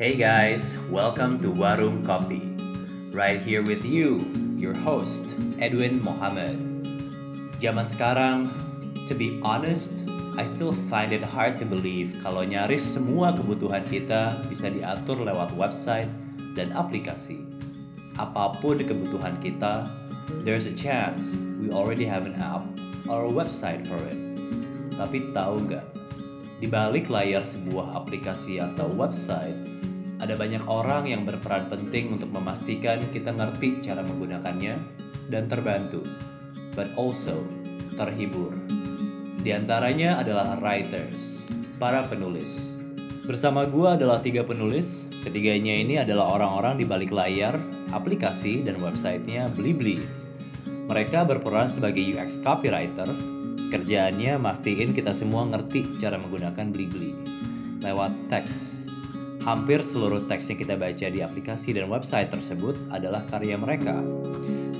Hey guys, welcome to Warung Kopi. Right here with you, your host, Edwin Mohammed. Zaman sekarang, to be honest, I still find it hard to believe kalau nyaris semua kebutuhan kita bisa diatur lewat website dan aplikasi. Apa pun kebutuhan kita, there's a chance we already have an app or a website for it. Tapi tahu nggak, di balik layar sebuah aplikasi atau website, ada banyak orang yang berperan penting untuk memastikan kita ngerti cara menggunakannya dan terbantu, but also terhibur. Di antaranya adalah writers, para penulis. Bersama gua adalah tiga penulis, ketiganya ini adalah orang-orang di balik layar, aplikasi, dan websitenya Blibli. Mereka berperan sebagai UX copywriter, kerjaannya mastiin kita semua ngerti cara menggunakan Blibli. Lewat teks, Hampir seluruh teks yang kita baca di aplikasi dan website tersebut adalah karya mereka.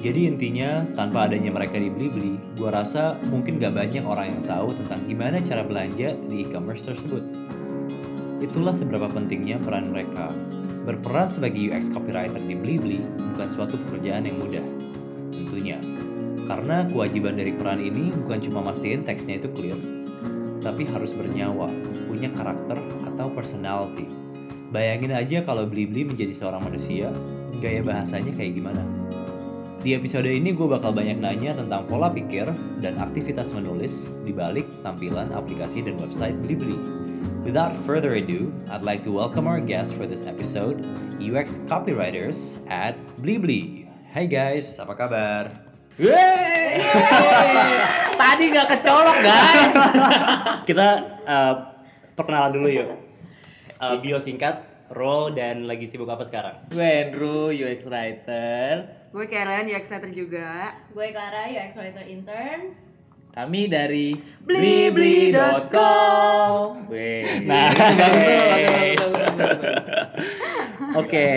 Jadi intinya, tanpa adanya mereka di Blibli, gua rasa mungkin gak banyak orang yang tahu tentang gimana cara belanja di e-commerce tersebut. Itulah seberapa pentingnya peran mereka. Berperan sebagai UX copywriter di Blibli bukan suatu pekerjaan yang mudah. Tentunya, karena kewajiban dari peran ini bukan cuma mastiin teksnya itu clear, tapi harus bernyawa, punya karakter atau personality. Bayangin aja kalau Blibli menjadi seorang manusia, gaya bahasanya kayak gimana? Di episode ini gue bakal banyak nanya tentang pola pikir dan aktivitas menulis di balik tampilan aplikasi dan website Blibli. Without further ado, I'd like to welcome our guest for this episode, UX copywriters at Blibli. Hai guys, apa kabar? Tadi nggak kecolok guys. Kita uh, perkenalan dulu yuk. Uh, bio singkat, role dan lagi sibuk apa sekarang? Gue Andrew, UX writer. Gue Karen, UX Writer juga. Gue Clara, UX Writer Intern. Kami dari Blibli.com. Nah. Oke.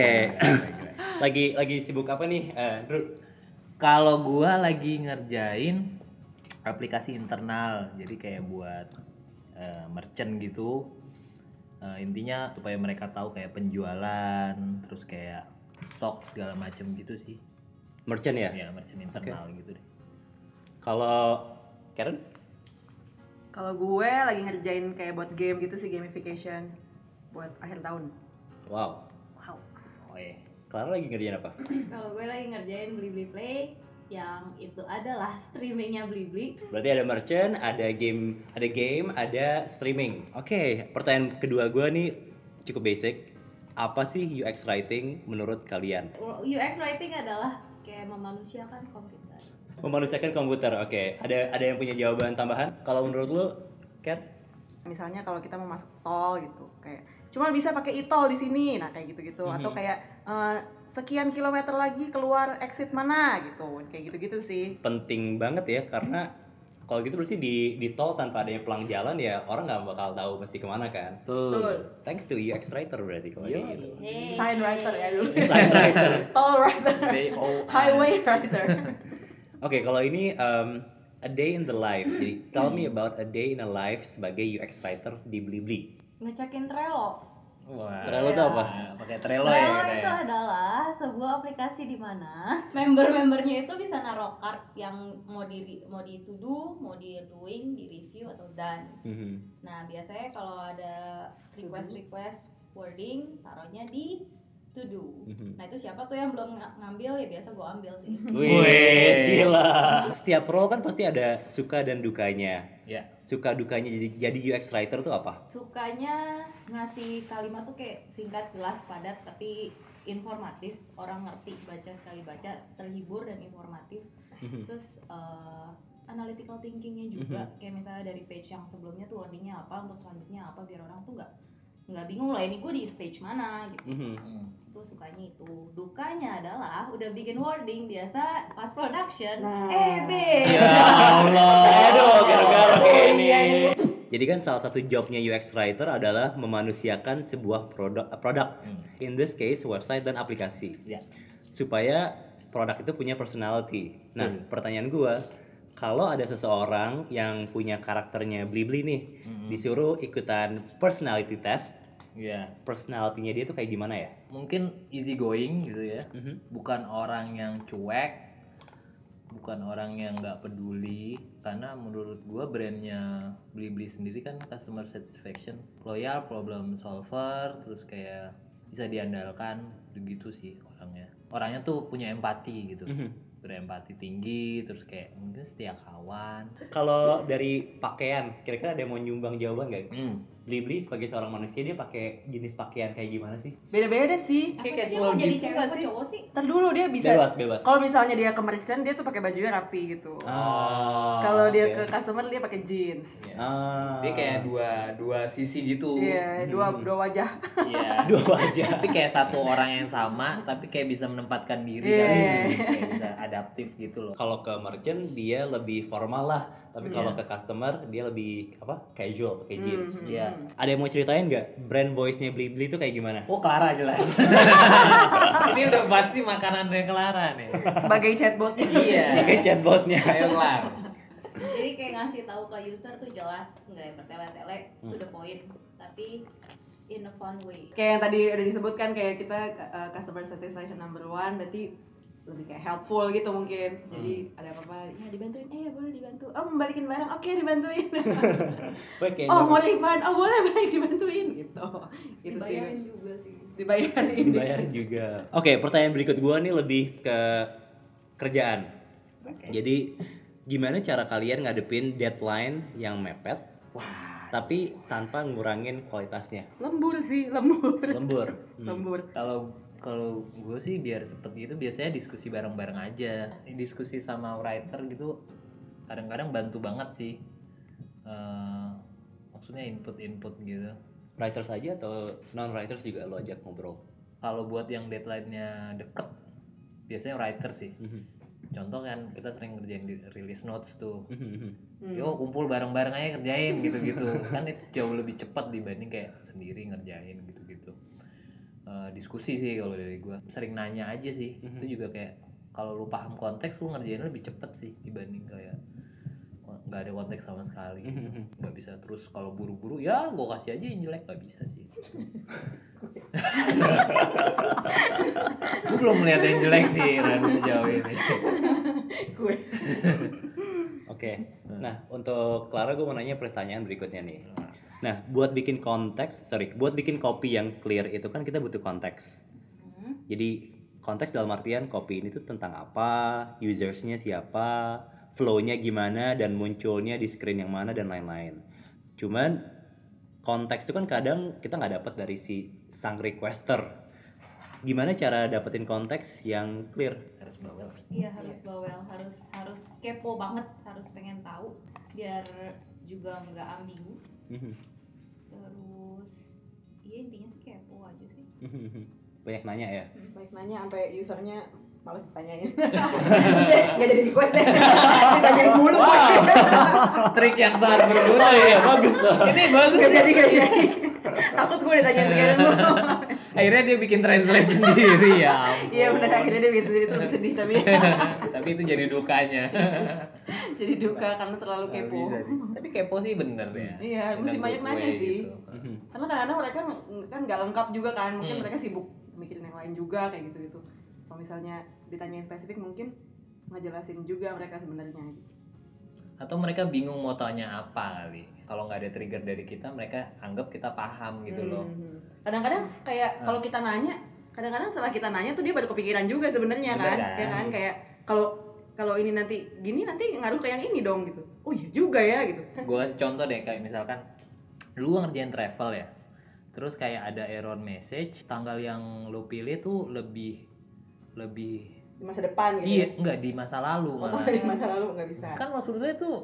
lagi lagi sibuk apa nih, uh, Drew? Kalau gua lagi ngerjain aplikasi internal, jadi kayak buat eh, merchant gitu. Eh, intinya supaya mereka tahu kayak penjualan, terus kayak stok segala macam gitu sih. Merchant ya? Ya, merchant internal gitu deh. Kalau Karen? Kalau gue lagi ngerjain kayak buat game gitu sih gamification buat akhir tahun. Wow. Wow. Oh iya. Clara lagi ngerjain apa? Kalau gue lagi ngerjain Blibli Play yang itu adalah streamingnya Blibli. Berarti ada merchant, ada game, ada game, ada streaming. Oke, pertanyaan kedua gue nih cukup basic. Apa sih UX writing menurut kalian? UX writing adalah kayak memanusiakan komputer. Memanusiakan komputer. Oke, ada ada yang punya jawaban tambahan? Kalau menurut lu, Kat? Misalnya kalau kita mau masuk tol gitu, kayak cuma bisa pakai e-tol di sini, nah kayak gitu-gitu. Atau kayak eh, sekian kilometer lagi keluar exit mana gitu, kayak gitu-gitu sih. penting banget ya karena kalau gitu berarti di di tol tanpa adanya pelang jalan ya orang nggak bakal tahu mesti ke mana kan. Betul. Thanks to UX writer berarti kalau kayak gitu. Hey. Sign writer ya dulu. Sign writer. Toll writer. Highway writer. Oke, kalau ini um, a day in the life. Jadi tell me about a day in a life sebagai UX writer di Blibli. Ngecekin Trello. Wah. Trello tuh apa? Nah, Pakai Trello, Trello ya. itu kayak. adalah sebuah aplikasi di mana member-membernya itu bisa naruh card yang mau di mau di to do, mau di doing, di review atau done. Mhm. Nah, biasanya kalau ada request-request wording, taruhnya di to do. Mhm. Nah, itu siapa tuh yang belum ng- ngambil ya biasa gue ambil sih. Wih, gila. Setiap role kan pasti ada suka dan dukanya. Ya. Suka dukanya jadi jadi UX writer tuh apa? Sukanya ngasih kalimat tuh kayak singkat, jelas, padat, tapi informatif. Orang ngerti, baca sekali baca, terhibur dan informatif. Mhm. Terus eh, analytical thinkingnya juga, kayak misalnya dari page yang sebelumnya tuh wordingnya apa, untuk selanjutnya apa, biar orang tuh nggak nggak bingung lah ini gue di page mana gitu. Mhm. Hmm. itu sukanya itu dukanya adalah udah bikin wording biasa pas production Nah. eh B Ya Allah. Aduh, gara-gara kayak ini. iya. Jadi kan salah satu jobnya UX writer adalah memanusiakan sebuah produk produk. Hmm. In this case website dan aplikasi. Ya. Supaya produk itu punya personality. Nah, Betul. pertanyaan gua, kalau ada seseorang yang punya karakternya blibli nih, Hmm. disuruh ikutan personality test, Iya. personality-nya dia tuh kayak gimana ya? Mungkin easy going gitu ya. Mhm. Bukan orang yang cuek, bukan orang yang nggak peduli. Karena menurut gua brandnya Blibli sendiri kan customer satisfaction, loyal, problem solver, terus kayak bisa diandalkan, begitu sih orangnya. Orangnya tuh punya empati gitu. Mhm. Berempati tinggi terus kayak mungkin setia kawan Kalau dari pakaian, kira-kira ada yang mau nyumbang jawaban nggak? hmm. Blibli sebagai seorang manusia dia pakai jenis pakaian kayak gimana sih? Beda-beda sih. Apa Kayak sih casual mau jadi gitu cewek sih? cowok sih? Ntar dulu dia bisa. Bebas, bebas. Kalau misalnya dia ke merchant dia tuh pakai bajunya rapi gitu. Ah, Kalau dia oke. ke customer dia pakai jeans. Iya. Ah. dia kayak dua dua sisi gitu Iya, dua Hmm. dua wajah. Iya. dua wajah. tapi kayak satu orang yang sama tapi kayak bisa menempatkan diri Iya. kali kayak bisa adaptif gitu loh Kalau ke merchant dia lebih formal lah, tapi kalau ke customer dia lebih apa? Casual, pakai jeans. Hmm, Iya. hmm. Ada yang mau ceritain nggak brand voice-nya Blibli itu kayak gimana? Oh Clara jelas. Ini udah pasti makanan dari Clara nih. Sebagai chatbotnya. Iya. Sebagai chatbotnya. Ayo Clara. Jadi kayak ngasih tahu ke user tuh jelas nggak yang bertele-tele Hmm. to the point tapi in a fun way. Kayak yang tadi udah disebutkan kayak kita uh, customer satisfaction number one berarti lebih kayak helpful gitu mungkin. Jadi Hmm. ada apa-apa, ya dibantuin, eh boleh dibantu. Oh membalikin barang, oke dibantuin. Gue kayak oh mau refund, oh boleh baik dibantuin gitu. Gitu Dibayarin sih. juga sih. Dibayarin. dibayarin juga. Oke, pertanyaan berikut gua nih lebih ke kerjaan. Jadi gimana cara kalian ngadepin deadline yang mepet Wah. tapi tanpa ngurangin kualitasnya? Lembur sih, lembur. Lembur. Hmm. Lembur. Kalau kalau gue sih biar cepet gitu biasanya diskusi bareng-bareng aja. Diskusi sama writer gitu kadang-kadang bantu banget sih. Eh, maksudnya input-input gitu. Writers aja atau non writers juga lo ajak ngobrol? Kalau buat yang deadline-nya deket biasanya writer sih. Mhm. Contoh kan kita sering ngerjain di release notes tuh. Hmm. Yo kumpul bareng-bareng aja kerjain gitu-gitu. kan itu jauh lebih cepat dibanding kayak sendiri ngerjain gitu-gitu. Eh, diskusi sih kalau dari gua. Sering nanya aja sih. Mhm. Itu juga kayak kalau lu paham konteks lu ngerjain lebih cepet sih dibanding kayak nggak ada konteks sama sekali gitu. Mhm. nggak bisa terus kalau buru-buru ya gua kasih aja yang jelek nggak bisa sih gue belum melihat yang jelek sih Ran sejauh ini Gue. Oke. Nah, untuk Clara gue mau nanya pertanyaan berikutnya nih. Nah, buat bikin konteks, sorry, buat bikin kopi yang clear itu kan kita butuh konteks. Hmm. Jadi konteks dalam artian kopi ini tuh tentang apa, usersnya siapa, flow-nya gimana, dan munculnya di screen yang mana dan lain-lain. Cuman konteks itu kan kadang kita nggak dapat dari si sang requester. Gimana cara dapetin konteks yang clear? harus bawel Iya harus bawel, harus harus kepo banget, harus pengen tahu biar juga nggak ambigu. Mhm. Terus iya intinya sih kepo aja sih. Banyak nanya ya. Baik nanya sampai usernya males ditanyain. Nggak jadi request deh. Ditanyain mulu. trik yang sangat berguna ya bagus ini bagus Nggak jadi nggak jadi. Takut gue ditanyain mulu. akhirnya dia bikin translate sendiri ya. Iya benar akhirnya dia bikin sendiri terus sedih tapi tapi itu jadi dukanya jadi duka karena terlalu kepo. bisa tapi kepo sih bener ya Iya, mesti banyak nanya way sih. gitu. Karena kadang-kadang mereka kan nggak lengkap juga kan, mungkin Hmm. mereka sibuk mikirin yang lain juga kayak gitu gitu. Kalau misalnya ditanyain spesifik mungkin ngejelasin juga mereka sebenarnya. atau mereka bingung mau tanya apa kali kalau nggak ada trigger dari kita mereka anggap kita paham gitu loh Hmm. Kadang-kadang kayak Ah. kalau kita nanya, kadang-kadang setelah kita nanya tuh dia baru kepikiran juga sebenarnya kan, kan? ya kan kayak kalau kalau ini nanti gini nanti ngaruh ke yang ini dong gitu. Oh iya juga ya gitu. gue kasih contoh deh kayak misalkan lu ngerjain travel ya terus kayak ada error message tanggal yang lu pilih tuh lebih lebih Di masa depan gitu. iya ya. enggak di masa lalu Oh, malah di masa lalu nggak bisa. kan maksud gue tuh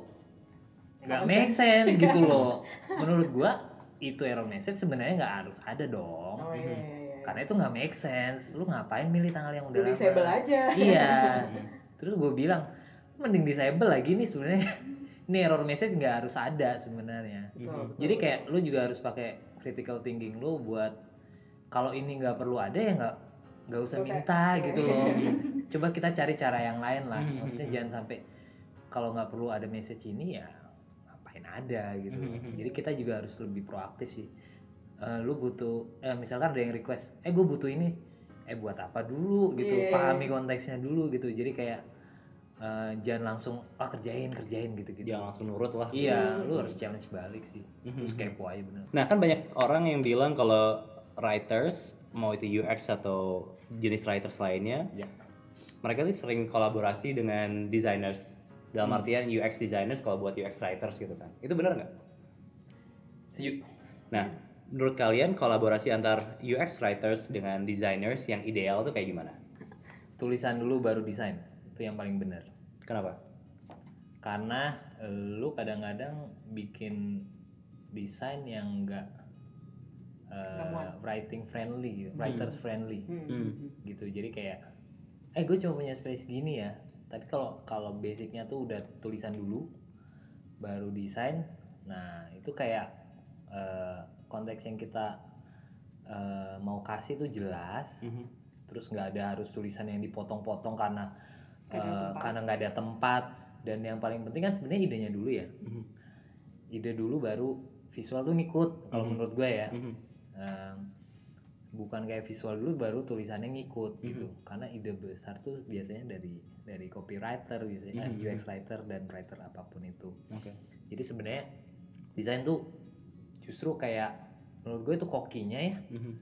nggak make sense gitu loh menurut gua itu error message sebenarnya nggak harus ada dong Oh iya iya iya. karena itu nggak make sense lu ngapain milih tanggal yang udah lama disable aja. iya terus gue bilang mending disable lagi nih sebenarnya. Ini error message nggak harus ada sebenarnya. Betul, jadi kayak lu juga harus pakai critical thinking lu buat kalau ini nggak perlu ada ya nggak nggak usah minta gitu loh. Coba kita cari cara yang lain lah. Mhm, maksudnya jangan sampai kalau nggak perlu ada message ini ya ngapain ada gitu Mhm, jadi kita juga harus lebih proaktif sih. Eh, lu butuh eh, misalkan ada yang request eh gue butuh ini eh buat apa dulu gitu Iya. pahami konteksnya dulu gitu jadi kayak eh, jangan langsung ah kerjain kerjain gitu gitu Jangan langsung nurut lah. iya Hmm. lu harus challenge balik sih terus kepo aja bener Nah kan banyak orang yang bilang kalau writers mau itu UX atau jenis writers lainnya, ya mereka tuh sering kolaborasi dengan designers. Dalam artian UX designers kalau buat UX writers gitu kan. Itu benar nggak? setuju Nah, menurut kalian kolaborasi antar UX writers dengan designers yang ideal tuh kayak gimana? tulisan dulu baru desain itu yang paling benar Kenapa? karena eh, lu kadang-kadang bikin desain yang enggak Nggak muat. writing friendly gitu, writers friendly Hmm. Hmm. gitu jadi kayak eh gue cuma punya space gini ya tapi kalau kalau basicnya tuh udah tulisan dulu baru desain nah itu kayak eh, konteks yang kita eh, mau kasih tuh jelas Mhm. terus nggak ada harus tulisan yang dipotong-potong karena eh, tempat. karena nggak ada tempat dan yang paling penting kan sebenarnya idenya dulu ya Mhm. ide dulu baru visual tuh ngikut kalau Mhm. menurut gue ya Mhm. Em, bukan kayak visual dulu baru tulisannya ngikut gitu Mhm. karena ide besar tuh biasanya dari dari copywriter biasanya Mhm. UX writer dan writer apa pun itu Oke. jadi sebenarnya desain tuh justru kayak menurut gue itu kokinya ya Mhm.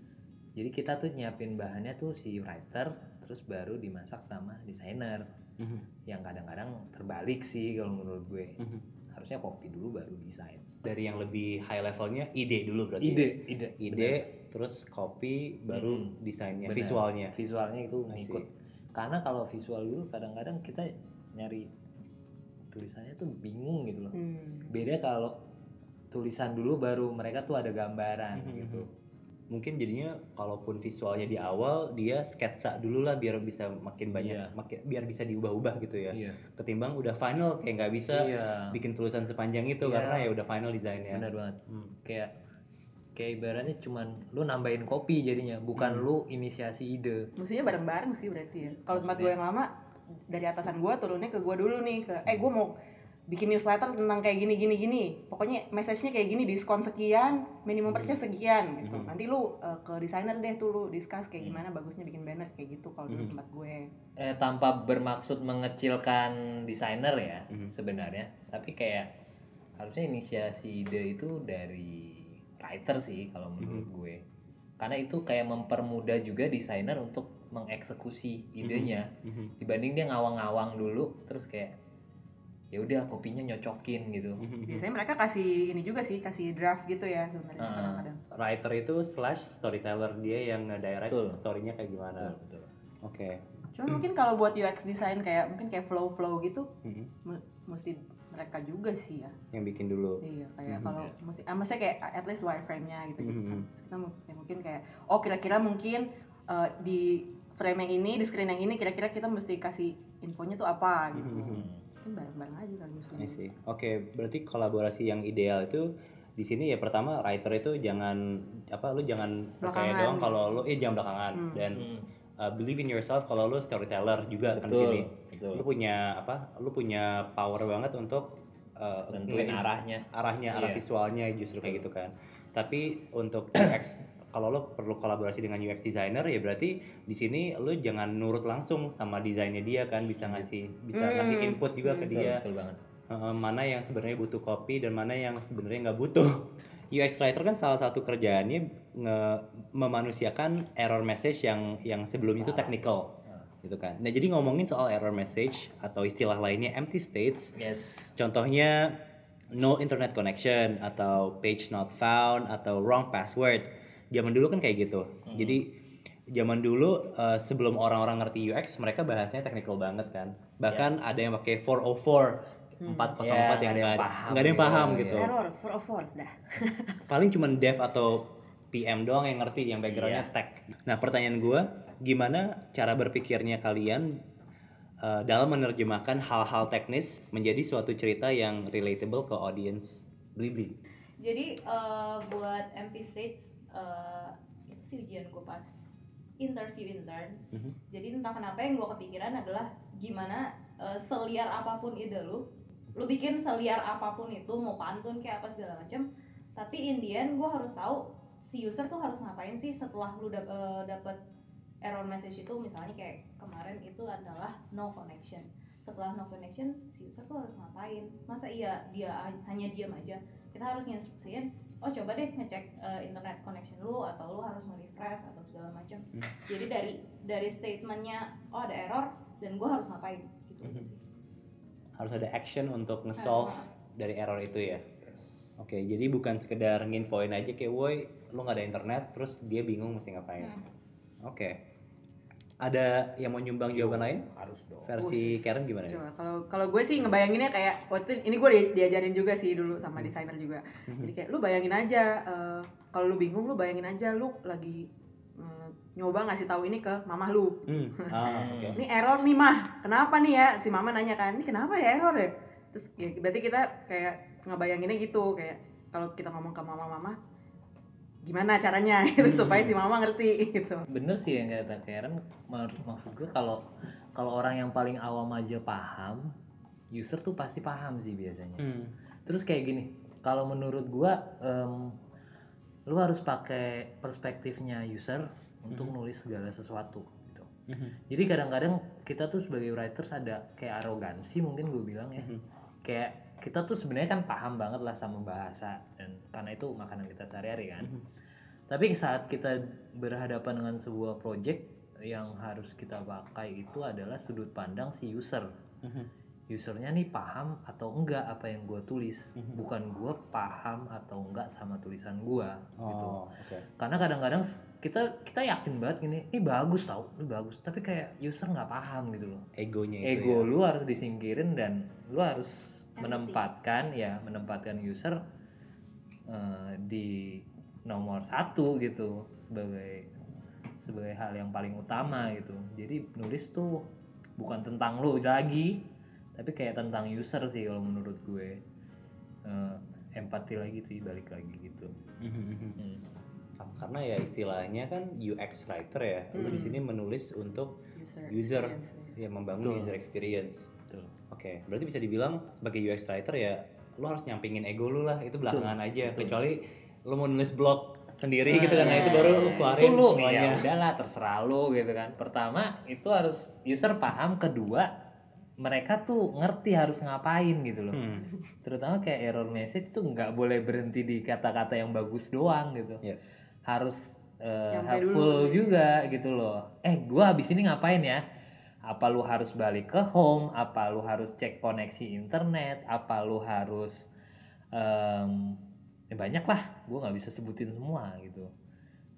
jadi kita tuh nyiapin bahannya tuh si writer terus baru dimasak sama desainer Mhm. yang kadang-kadang terbalik sih kalau menurut gue Mhm. harusnya copy dulu baru desain Dari yang lebih high levelnya ide dulu berarti. ide ya? ide Ide, terus copy, baru Mhm. desainnya, Bener. visualnya. visualnya itu ngikut karena kalau visual dulu kadang-kadang kita nyari tulisannya tuh bingung gitu loh Hmm. beda kalau tulisan dulu baru mereka tuh ada gambaran Mhm. gitu Mungkin jadinya kalaupun visualnya di awal dia sketsa dulu lah biar bisa makin banyak, Iya. makin biar bisa diubah-ubah gitu ya. iya Ketimbang udah final kayak nggak bisa iya bikin tulisan sepanjang itu Iya. karena ya udah final desainnya. benar banget Hmm. kayak kayak ibaratnya cuman lu nambahin kopi jadinya bukan Hmm. lu inisiasi ide Mestinya bareng-bareng sih berarti ya. Kalau tempat Maksudnya? gue yang lama dari atasan gue turunnya ke gue dulu nih ke eh gue mau bikin newsletter tentang kayak gini gini gini. Pokoknya message-nya kayak gini diskon sekian, minimum purchase sekian gitu. Mhm. Nanti lu uh, ke desainer deh tuh lu discuss kayak gimana bagusnya bikin banner kayak gitu kalau dulu Mhm. tempat gue. eh tanpa bermaksud mengecilkan desainer ya Mhm. sebenarnya tapi kayak harusnya inisiasi ide itu dari writer sih kalau menurut gue karena itu kayak mempermudah juga desainer untuk mengeksekusi idenya Mhm. dibanding dia ngawang-ngawang dulu terus kayak ya udah kopinya nyocokin gitu Mhm. Biasanya mereka kasih ini juga sih, kasih draft gitu ya sebenarnya Ah. kadang-kadang. Writer itu slash storyteller dia yang nge-direct Betul. story-nya kayak gimana. betul, betul. Oke. Cuma mungkin kalau buat UX design kayak mungkin kayak flow-flow gitu Mhm. mesti mereka juga sih ya. Yang bikin dulu. Iya, kayak Mhm. kalau mesti ah, maksudnya kayak at least wireframe-nya gitu gitu. Kita mu- ya mungkin kayak oh kira-kira mungkin uh, di frame yang ini, di screen yang ini kira-kira kita mesti kasih infonya tuh apa gitu. Mhm. Mungkin bareng-bareng aja kali mesti. I see. Oke, berarti kolaborasi yang ideal itu di sini ya pertama writer itu jangan apa lu jangan Belakangan doang gitu. kalau lu eh jangan belakangan Hmm. dan Hmm, uh, believe in yourself kalau lu storyteller juga kan di betul sini. betul Lu punya apa? Lu punya power banget untuk uh, tentuin arahnya arahnya, arah Iya. visualnya justru kayak gitu kan. Tapi untuk UX kalau lo perlu kolaborasi dengan UX designer ya berarti di sini lo jangan nurut langsung sama desainnya dia kan bisa ngasih bisa Hmm. ngasih input juga ke Hmm. betul, dia betul banget Eh, mana yang sebenarnya butuh copy dan mana yang sebenarnya nggak butuh. UX writer kan salah satu kerjaannya nge memanusiakan error message yang yang sebelumnya itu technical gitu kan. Nah jadi ngomongin soal error message atau istilah lainnya empty states, yes contohnya no internet connection atau page not found atau wrong password. Zaman dulu kan kayak gitu. Jadi zaman dulu eh, sebelum orang-orang ngerti UX mereka bahasanya technical banget kan. Bahkan ada yang pakai 404 404 Ya, yang nggak ada yang nggak ada ada yang gitu, paham gitu. Error for of all dah. Paling cuman dev atau PM doang yang ngerti yang backgroundnya Iya. tech. Nah pertanyaan gua gimana cara berpikirnya kalian eh, dalam menerjemahkan hal-hal teknis menjadi suatu cerita yang relatable ke audience Blibli? Jadi eh, buat empty states eh, itu sih ujian gue pas interview intern. Mhm. Jadi entah kenapa yang gue kepikiran adalah gimana eh, seliar apa pun ide lu, lu bikin seliar apa pun itu mau pantun kayak apa segala macam. Tapi in the end gue harus tahu si user tuh harus ngapain sih setelah lu dap eh, dapet error message itu misalnya kayak kemarin itu adalah no connection setelah no connection si user tuh harus ngapain masa iya dia hanya diam aja kita harus nginstruksiin oh coba deh ngecek eh, internet connection lu atau lu harus nge-refresh atau segala macam Hmm. jadi dari dari statementnya oh ada error dan gua harus ngapain gitu Mhm. sih Harus ada action untuk nge-solve Ah. dari error itu ya. Oke, jadi bukan sekedar nginfoin aja kayak woi lu nggak ada internet terus dia bingung mesti ngapain. Hmm. Oke. Ada yang mau nyumbang jawaban lain? harus dong Versi Karen gimana? Coba kalau kalau gue sih ngebayanginnya kayak waktu ini gue di- diajarin juga sih dulu sama desainer juga. Jadi kayak lu bayangin aja eh, kalau lu bingung lu bayangin aja lu lagi eh, nyoba ngasih tahu ini ke mamah lu. Hmm. Ah, oke. Ini error nih mah. Kenapa nih ya? Si mama nanya kan, "Ini kenapa ya error ya?" Terus ya berarti kita kayak ngebayanginnya gitu kayak kalau kita ngomong ke mama-mama gimana caranya gitu supaya si mama ngerti gitu. bener sih yang kata Karen Mak- maksud gue kalau kalau orang yang paling awam aja paham user tuh pasti paham sih biasanya Hmm. terus kayak gini kalau menurut gua em, lu harus pakai perspektifnya user untuk nulis segala sesuatu gitu Mhm. jadi kadang-kadang kita tuh sebagai writers ada kayak arogansi mungkin gue bilang ya Mhm. kayak kita tuh sebenarnya kan paham banget lah sama bahasa dan karena itu makanan kita sehari-hari kan Mhm. tapi saat kita berhadapan dengan sebuah project yang harus kita pakai itu adalah sudut pandang si user Mhm. usernya nih paham atau enggak apa yang gue tulis Mhm. bukan gue paham atau enggak sama tulisan gue gitu Oh, oke. karena kadang-kadang kita kita yakin banget gini ini bagus tau ini bagus tapi kayak user nggak paham gitu loh Egonya itu ego ya. lu harus disingkirin dan lu harus Empathy. menempatkan ya menempatkan user eh, di nomor satu gitu sebagai sebagai hal yang paling utama gitu jadi nulis tuh bukan tentang lu lagi tapi kayak tentang user sih kalau menurut gue Eh, empati lagi sih balik lagi gitu. Hmm. Karena ya istilahnya kan UX writer ya. Lu di Hmm. sini menulis untuk User, User. ya. ya membangun Betul. user experience. Oke, berarti bisa dibilang sebagai UX writer ya lu harus nyampingin ego lu lah, itu belakangan aja. betul. Kecuali lu mau nulis blog sendiri gitu kan, nah itu baru lu iya. keluarin itu lu semuanya. ya udahlah terserah lu gitu kan pertama itu harus user paham kedua mereka tuh ngerti harus ngapain gitu loh Hmm. terutama kayak error message tuh nggak boleh berhenti di kata-kata yang bagus doang gitu Iya. harus eh, Nyampe helpful dulu. juga gitu loh eh gua abis ini ngapain ya apa lu harus balik ke home? Apa lu harus cek koneksi internet? Apa lu harus em, ya banyak lah. Gue nggak bisa sebutin semua gitu.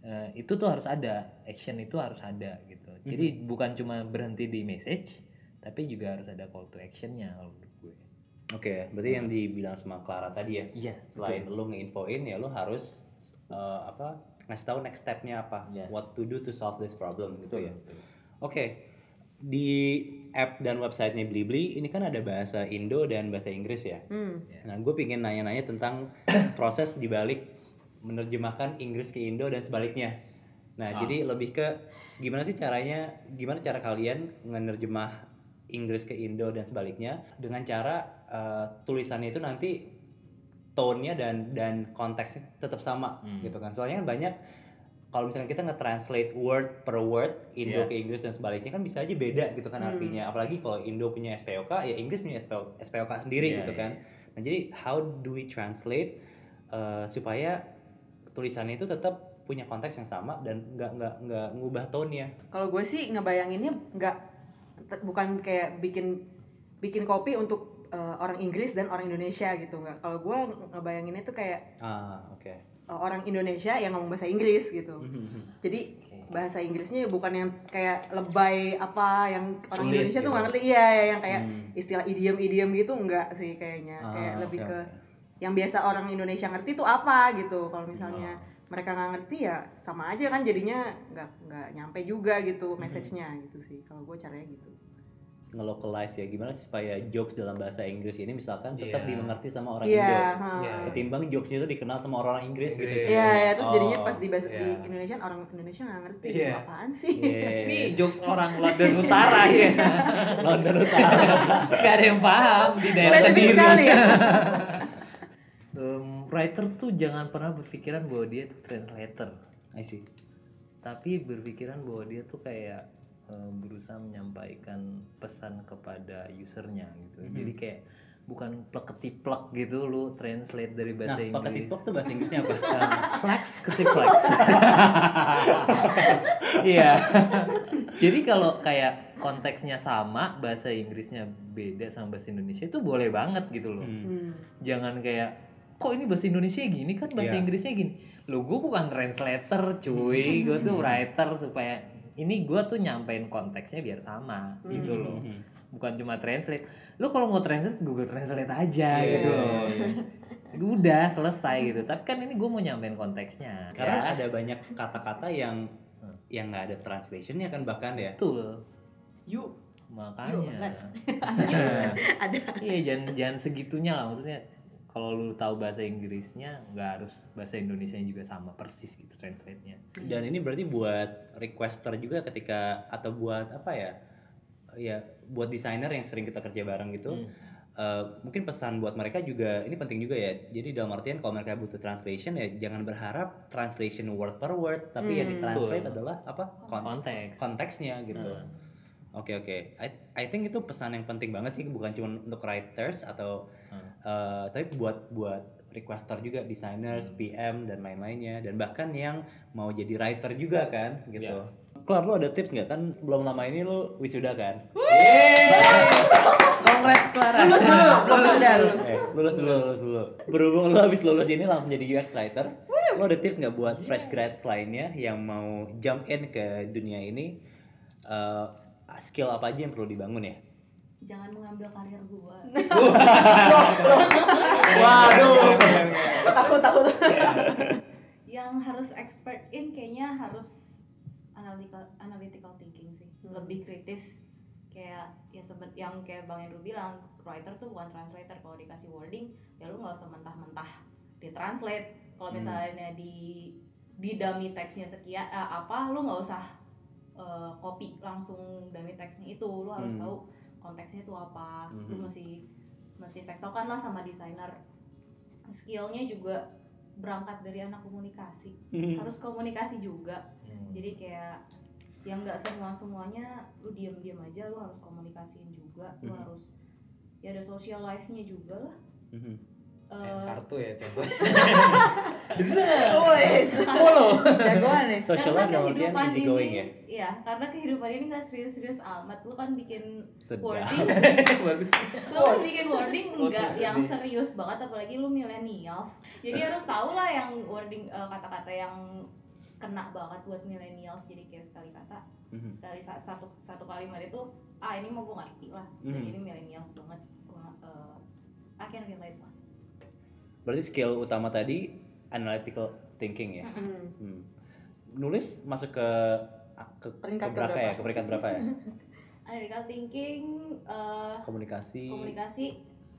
Eh, itu tuh harus ada. Action itu harus ada gitu. Jadi bukan cuma berhenti di message tapi juga harus ada call to actionnya kalau menurut gue. Oke, berarti yang dibilang sama Clara tadi ya, iya selain lu ngeinfoin ya lu harus eh, apa ngasih tahu next stepnya apa, Iya. what to do to solve this problem gitu ya. Betul. Oke, di app dan websitenya Blibli ini kan ada bahasa Indo dan bahasa Inggris ya. Hmm. Nah, gue pingin nanya-nanya tentang proses dibalik menerjemahkan Inggris ke Indo dan sebaliknya. Nah, Ah. jadi lebih ke gimana sih caranya, gimana cara kalian menerjemah Inggris ke Indo dan sebaliknya dengan cara eh, tulisannya itu nanti tone-nya dan dan konteksnya tetap sama Hmm. gitu kan. Soalnya kan banyak kalau misalnya kita nge-translate word per word Indo Iya. ke Inggris dan sebaliknya kan bisa aja beda gitu kan Hmm. artinya. Apalagi kalau Indo punya SPOK ya Inggris punya SPO, SPOK sendiri Iya, gitu iya. kan. Nah, jadi how do we translate eh, supaya tulisannya itu tetap punya konteks yang sama dan nggak nggak nggak ngubah tone-nya. Kalau gue sih ngebayanginnya nggak bukan kayak bikin bikin kopi untuk eh, orang Inggris dan orang Indonesia gitu nggak. Kalau gue ngebayanginnya tuh kayak Ah, oke. eh, orang Indonesia yang ngomong bahasa Inggris gitu. Mhm. Jadi bahasa Inggrisnya bukan yang kayak lebay apa yang orang Sulit Indonesia tuh gitu. nggak ngerti iya ya, yang kayak Hmm. istilah idiom-idiom gitu enggak sih kayaknya Ah, kayak lebih oke, ke oke. yang biasa orang Indonesia ngerti tuh apa gitu kalau misalnya Ah. mereka nggak ngerti ya sama aja kan jadinya nggak nggak nyampe juga gitu Hmm. message-nya gitu sih kalau gue caranya gitu ngelocalize ya gimana supaya jokes dalam bahasa Inggris ini misalkan tetap Iya. dimengerti sama orang iya Indo ha. Iya. ketimbang jokesnya itu dikenal sama orang Inggris gitu Inggris. contohnya. Iya, ya, terus jadinya Oh, pas di bahasa di iya. Indonesia orang Indonesia nggak ngerti itu apaan sih. Iya. ini jokes orang London Utara ya London Utara Gak ada yang paham di daerah sendiri sekali ya. Em, writer tuh jangan pernah berpikiran bahwa dia tuh translator I see. tapi berpikiran bahwa dia tuh kayak eh, berusaha menyampaikan pesan kepada usernya gitu Mhm. jadi kayak bukan plek ketiplek gitu lu translate dari Nah, bahasa pakai Inggris TikTok tuh bahasa Inggrisnya apa? Eh, flex ketiplek iya jadi kalau kayak konteksnya sama bahasa Inggrisnya beda sama bahasa Indonesia itu boleh banget gitu loh Hmm. Hmm. jangan kayak kok ini bahasa Indonesia gini kan bahasa Iya. Inggrisnya gini lo gue bukan translator cuy gue tuh writer supaya ini gue tuh nyampein konteksnya biar sama gitu loh Hmm. bukan cuma translate lo kalau mau translate Google Translate aja Iya, gitu iya, loh iya. udah selesai gitu tapi kan ini gue mau nyampein konteksnya Karena ya. ada banyak kata-kata yang Hmm. yang nggak ada translationnya kan bahkan ya. betul Yuk, makanya Yuk, let's. ada iya jangan jangan segitunya lah maksudnya kalau lu tahu bahasa Inggrisnya nggak harus bahasa Indonesia juga sama persis gitu translate-nya Dan ini berarti buat requester juga ketika atau buat apa ya? Ya, buat desainer yang sering kita kerja bareng gitu. Hmm. eh, mungkin pesan buat mereka juga ini penting juga ya. Jadi dalam artian kalau mereka butuh translation ya jangan berharap translation word per word, tapi yang Hmm. ditranslate Betul. adalah apa? Kon- Konteks. konteksnya gitu. Hmm. Oke oke, I, I think itu pesan yang penting banget sih bukan cuma untuk writers atau Hmm. eh, tapi buat buat requester juga, designers, Hmm. PM dan lain-lainnya dan bahkan yang mau jadi writer juga kan gitu. Ya. Kelar lu ada tips nggak kan belum lama ini lu wisuda kan? Congrats Clara. lulus dulu, belum sudah lulus. Eh, lulus dulu, lulus dulu. Berhubung lu habis lulus ini langsung jadi UX writer, lu ada tips nggak buat fresh grads lainnya yang mau jump in ke dunia ini? Eh, skill apa aja yang perlu dibangun ya? jangan mengambil karir gua Waduh. takut takut. yang harus expert in kayaknya harus analytical analytical thinking sih Hmm. lebih kritis kayak ya seben yang kayak bang Andrew bilang writer tuh bukan translator kalau dikasih wording ya lu nggak usah mentah-mentah ditranslate kalau Hmm. misalnya di di dummy teksnya sekian eh, apa lu nggak usah eh, copy langsung dummy teksnya itu lu harus Hmm. tahu konteksnya itu apa lu Mhm. mesti mesti tektokan lah sama desainer skillnya juga berangkat dari anak komunikasi Hmm. harus komunikasi juga Hmm. jadi kayak yang nggak semua semuanya lu diem diem aja lu harus komunikasiin juga lu Mhm. harus ya ada social life nya juga lah Mhm. Eh, kartu ya tuh. Wes. Follow. Jagoan nih. Social life karena dalam artian kehidupan easy going ini- ya. iya karena kehidupan ini nggak serius-serius amat lu kan bikin Sedap. wording Bagus. lu kan bikin wording enggak yang serius banget apalagi lu millennials jadi harus tahu lah yang wording eh, kata-kata yang kena banget buat millennials jadi kayak sekali kata Mhm. sekali sa- satu satu kalimat itu ah ini mau gue ngerti lah dan Mhm. ini millennials banget Gua, eh, I can relate lah Berarti skill utama tadi analytical thinking ya. Hmm. Hmm. Nulis masuk ke ke, ke Peringkat berapa keberapa? ya? Ke peringkat berapa ya? analytical thinking eh, Komunikasi, komunikasi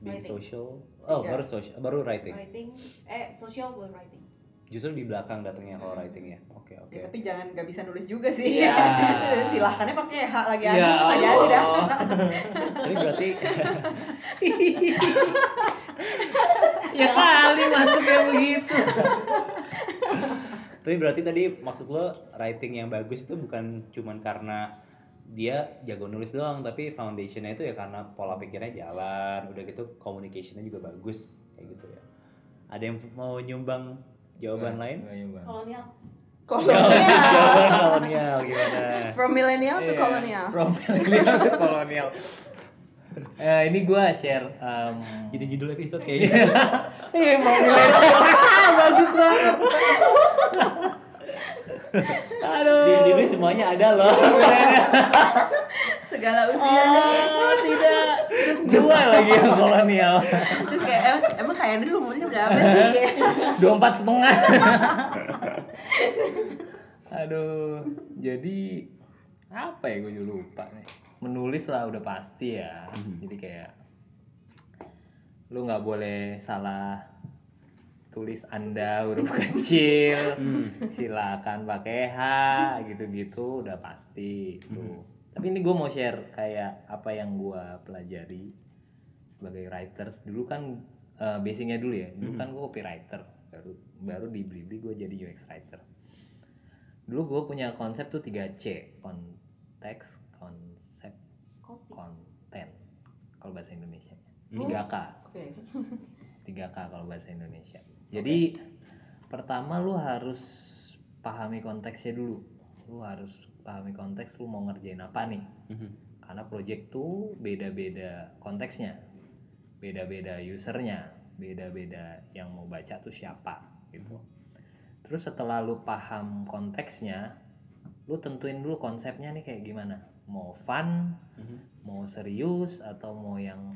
being writing social. Oh, Tiga. baru social, baru writing. writing eh social buat writing Justru di belakang datangnya kalau writing ya. Oke, oke. Ya, tapi jangan nggak bisa nulis juga sih. Iya. Silahkannya pakai hak lagi anu aja aja dah. Tapi berarti ya kali masuk kayak begitu. tapi berarti tadi maksud lo writing yang bagus itu bukan cuman karena dia jago nulis doang, tapi foundationnya itu ya karena pola pikirnya jalan, udah gitu communicationnya juga bagus kayak gitu ya. Ada yang mau nyumbang jawaban lain? Nggak nyumbang. kolonial Kolonial. jawaban kolonial gimana? From millennial to Iya, kolonial. From millennial to kolonial. Eh, ini gua share um, Jadi judul episode kayaknya. Iya mau milenial. Bagus banget. Aduh. di di ini semuanya ada loh. Segala usia. Oh, tidak. Dua lagi yang kolonial. Terus kayak emang, emang kayak Andrew umurnya berapa sih? Dua empat setengah. Aduh. Jadi apa ya gue lupa nih. Menulis lah udah pasti ya. Mhm. Jadi kayak lu nggak boleh salah tulis anda huruf kecil Hmm. silakan pakai H gitu-gitu udah pasti itu Mhm. tapi ini gue mau share kayak apa yang gue pelajari sebagai writers dulu kan eh, basicnya dulu ya dulu Mhm. kan gue copywriter baru baru di Blibli gue jadi UX writer dulu gue punya konsep tuh 3C konteks konsep Kopi. konten. Kalau bahasa Indonesia. Hmm. 3K Oke. 3K kalau bahasa Indonesia. Jadi pertama lu harus pahami konteksnya dulu. Lu harus pahami konteks lu mau ngerjain apa nih? Mhm. karena project tuh beda-beda konteksnya. Beda-beda usernya. Beda-beda yang mau baca tuh siapa gitu. Terus setelah lu paham konteksnya lu tentuin dulu konsepnya nih kayak gimana mau fun Mhm. mau serius atau mau yang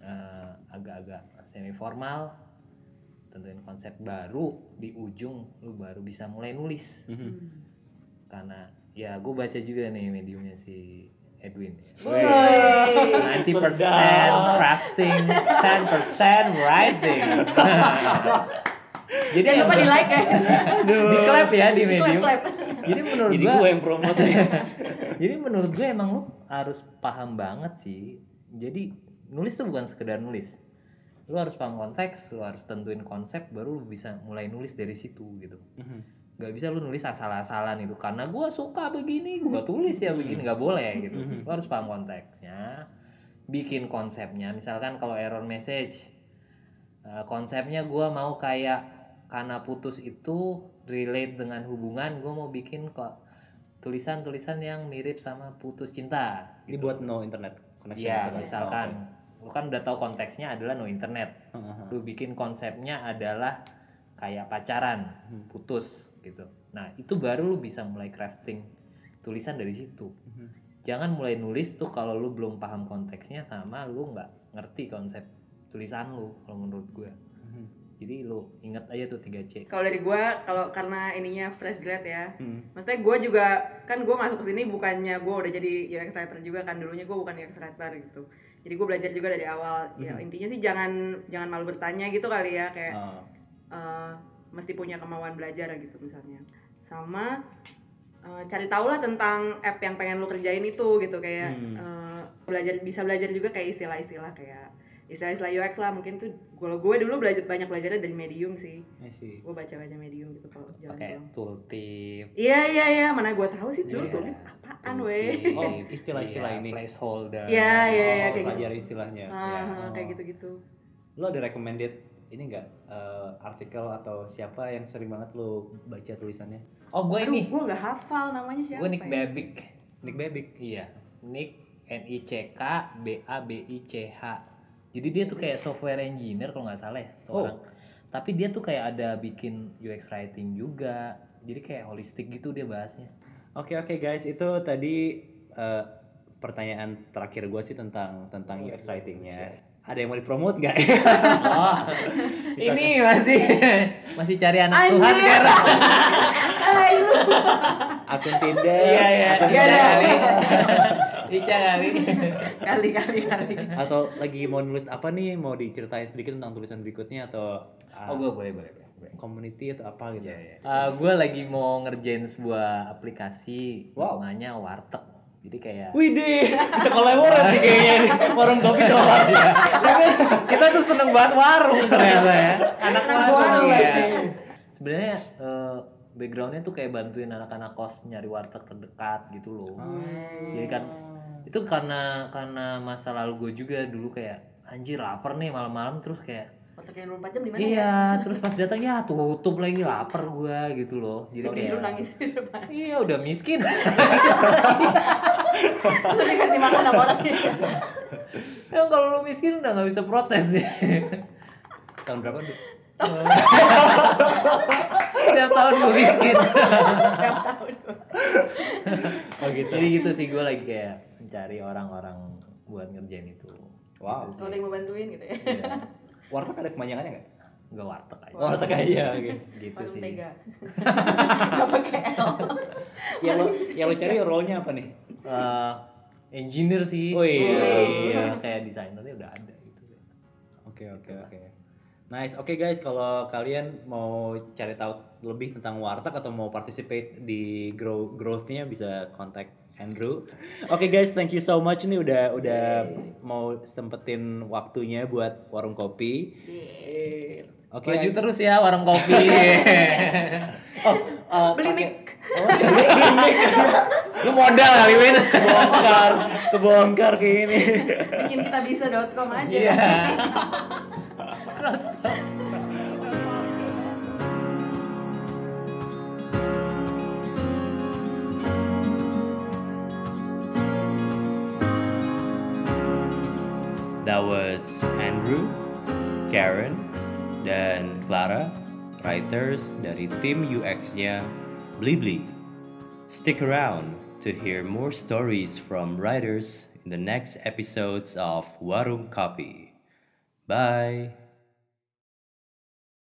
eh, agak-agak semi formal tentuin konsep baru di ujung lu baru bisa mulai nulis Mhm. karena ya gue baca juga nih mediumnya si Edwin Woi. 90% crafting 10% writing jadi Jangan lupa di like ya. di clap ya di medium clap. jadi menurut Jadi gue gue yang promote ya. jadi menurut gue emang lu harus paham banget sih. Jadi nulis tuh bukan sekedar nulis. Lu harus paham konteks lu harus tentuin konsep baru lu bisa mulai nulis dari situ gitu. Mhm. nggak bisa lu nulis asal-asalan itu. Karena gue suka begini gue tulis ya begini nggak boleh gitu. Mhm. lu harus paham konteksnya. Bikin konsepnya. Misalkan kalau error message eh, konsepnya gue mau kayak karena putus itu relate dengan hubungan gue mau bikin kok tulisan-tulisan yang mirip sama putus cinta Ini gitu. buat no internet connection. Iya, misalkan. misalkan Oh, lu kan udah tahu konteksnya adalah no internet oke. Heeh. lu bikin konsepnya adalah kayak pacaran Hmm. putus gitu nah itu baru lu bisa mulai crafting tulisan dari situ Mhm. jangan mulai nulis tuh kalau lu belum paham konteksnya sama lu nggak ngerti konsep tulisan lu kalau menurut gue Mhm. Jadi lu ingat aja tuh 3C Kalau dari gua, kalau karena ininya fresh grad ya, Mhm. maksudnya gue juga kan gue masuk ke sini bukannya gue udah jadi UX writer juga kan dulunya gue bukan UX writer gitu jadi gue belajar juga dari awal ya Mhm. intinya sih jangan jangan malu bertanya gitu kali ya kayak Ah. eh, mesti punya kemauan belajar gitu misalnya sama eh, cari tahu lah tentang app yang pengen lu kerjain itu gitu kayak Hmm. eh, belajar bisa belajar juga kayak istilah-istilah kayak istilah-istilah UX lah mungkin tuh kalau gue dulu belajar banyak belajarnya dari medium sih gue baca-baca medium gitu kalau jalan pakai pulang tooltip Iya iya iya mana gue tahu sih dulu Iya. tuh apaan weh. tooltip, Oh, istilah-istilah iya, ini. placeholder Iya, iya, iya, Oh, kayak gitu. istilahnya. Ah, Iya. kayak gitu-gitu. Lo ada recommended ini enggak artikel atau siapa yang sering banget lo baca tulisannya? oh gue Aduh, ini gue nggak hafal namanya siapa. gue Nick ya? Babic Nick Babic. Iya, Nick N I C K B A B I C H. Jadi dia tuh kayak software engineer kalau nggak salah ya, tuh Oh. orang. Tapi dia tuh kayak ada bikin UX writing juga. Jadi kayak holistik gitu dia bahasnya. Oke oke guys, itu tadi eh, pertanyaan terakhir gue sih tentang tentang UX writingnya. Ada yang mau dipromot nggak? Oh, ini masih masih cari anak Tuhan Anjir. kan? Hai lu. Akun Tinder? Iya iya. akun Iya, Ica ada. kali. Kali. Kali kali. Atau lagi mau nulis apa nih? Mau diceritain sedikit tentang tulisan berikutnya atau ah, Oh gue boleh boleh boleh. community atau apa gitu? Iya, iya. Eh, gue lagi mau ngerjain sebuah aplikasi Wow. namanya Warteg. Jadi kayak Widih, kita kolaboran nih kayaknya nih. Warung kopi terlalu ya. kita tuh seneng banget warung ternyata ya anak warung warung ya lagi. sebenarnya eh, backgroundnya tuh kayak bantuin anak-anak kos nyari warteg terdekat gitu loh jadi kan itu karena karena masa lalu gue juga dulu kayak anjir lapar nih malam-malam terus kayak Otaknya 24 jam di mana ya? iya terus pas datang ya tutup lagi lapar gue gitu loh jadi Jadi kayak lu nangis di depan. iya udah miskin Terus dikasih makan apa lagi? ya kalau lu miskin udah nggak bisa protes deh Tahun berapa tuh? tiap tahun gue miskin Tiap tahun. Oh gitu. Jadi gitu sih gue lagi kayak mencari orang-orang buat ngerjain itu. Wow. Kalau ada yang mau bantuin gitu ya. Iya. Warteg ada kepanjangannya nggak? Gak warteg aja. Warteg aja. Oke. Gitu Warung sih. tega. Gak pakai L. Yang lo yang lo cari role-nya apa nih? Eh, engineer sih. Oh, iya. Iya, kayak desainernya udah ada gitu. Oke oke oke. Nice. Oke guys, kalau kalian mau cari tahu lebih tentang warteg atau mau participate di grow growth-nya bisa kontak Andrew. Oke guys, thank you so much nih udah udah mau sempetin waktunya buat warung kopi. Oke. Maju terus ya warung kopi. Oh, uh, Beli mic. Oh, beli mic. Lu modal kali Win. Kebongkar, kebongkar kayak ini. Bikin kita bisa.com aja. Iya. That was Andrew, Karen, dan Clara, writers dari tim UX-nya Blibli. Stick around to hear more stories from writers in the next episodes of Warung Copy. Bye.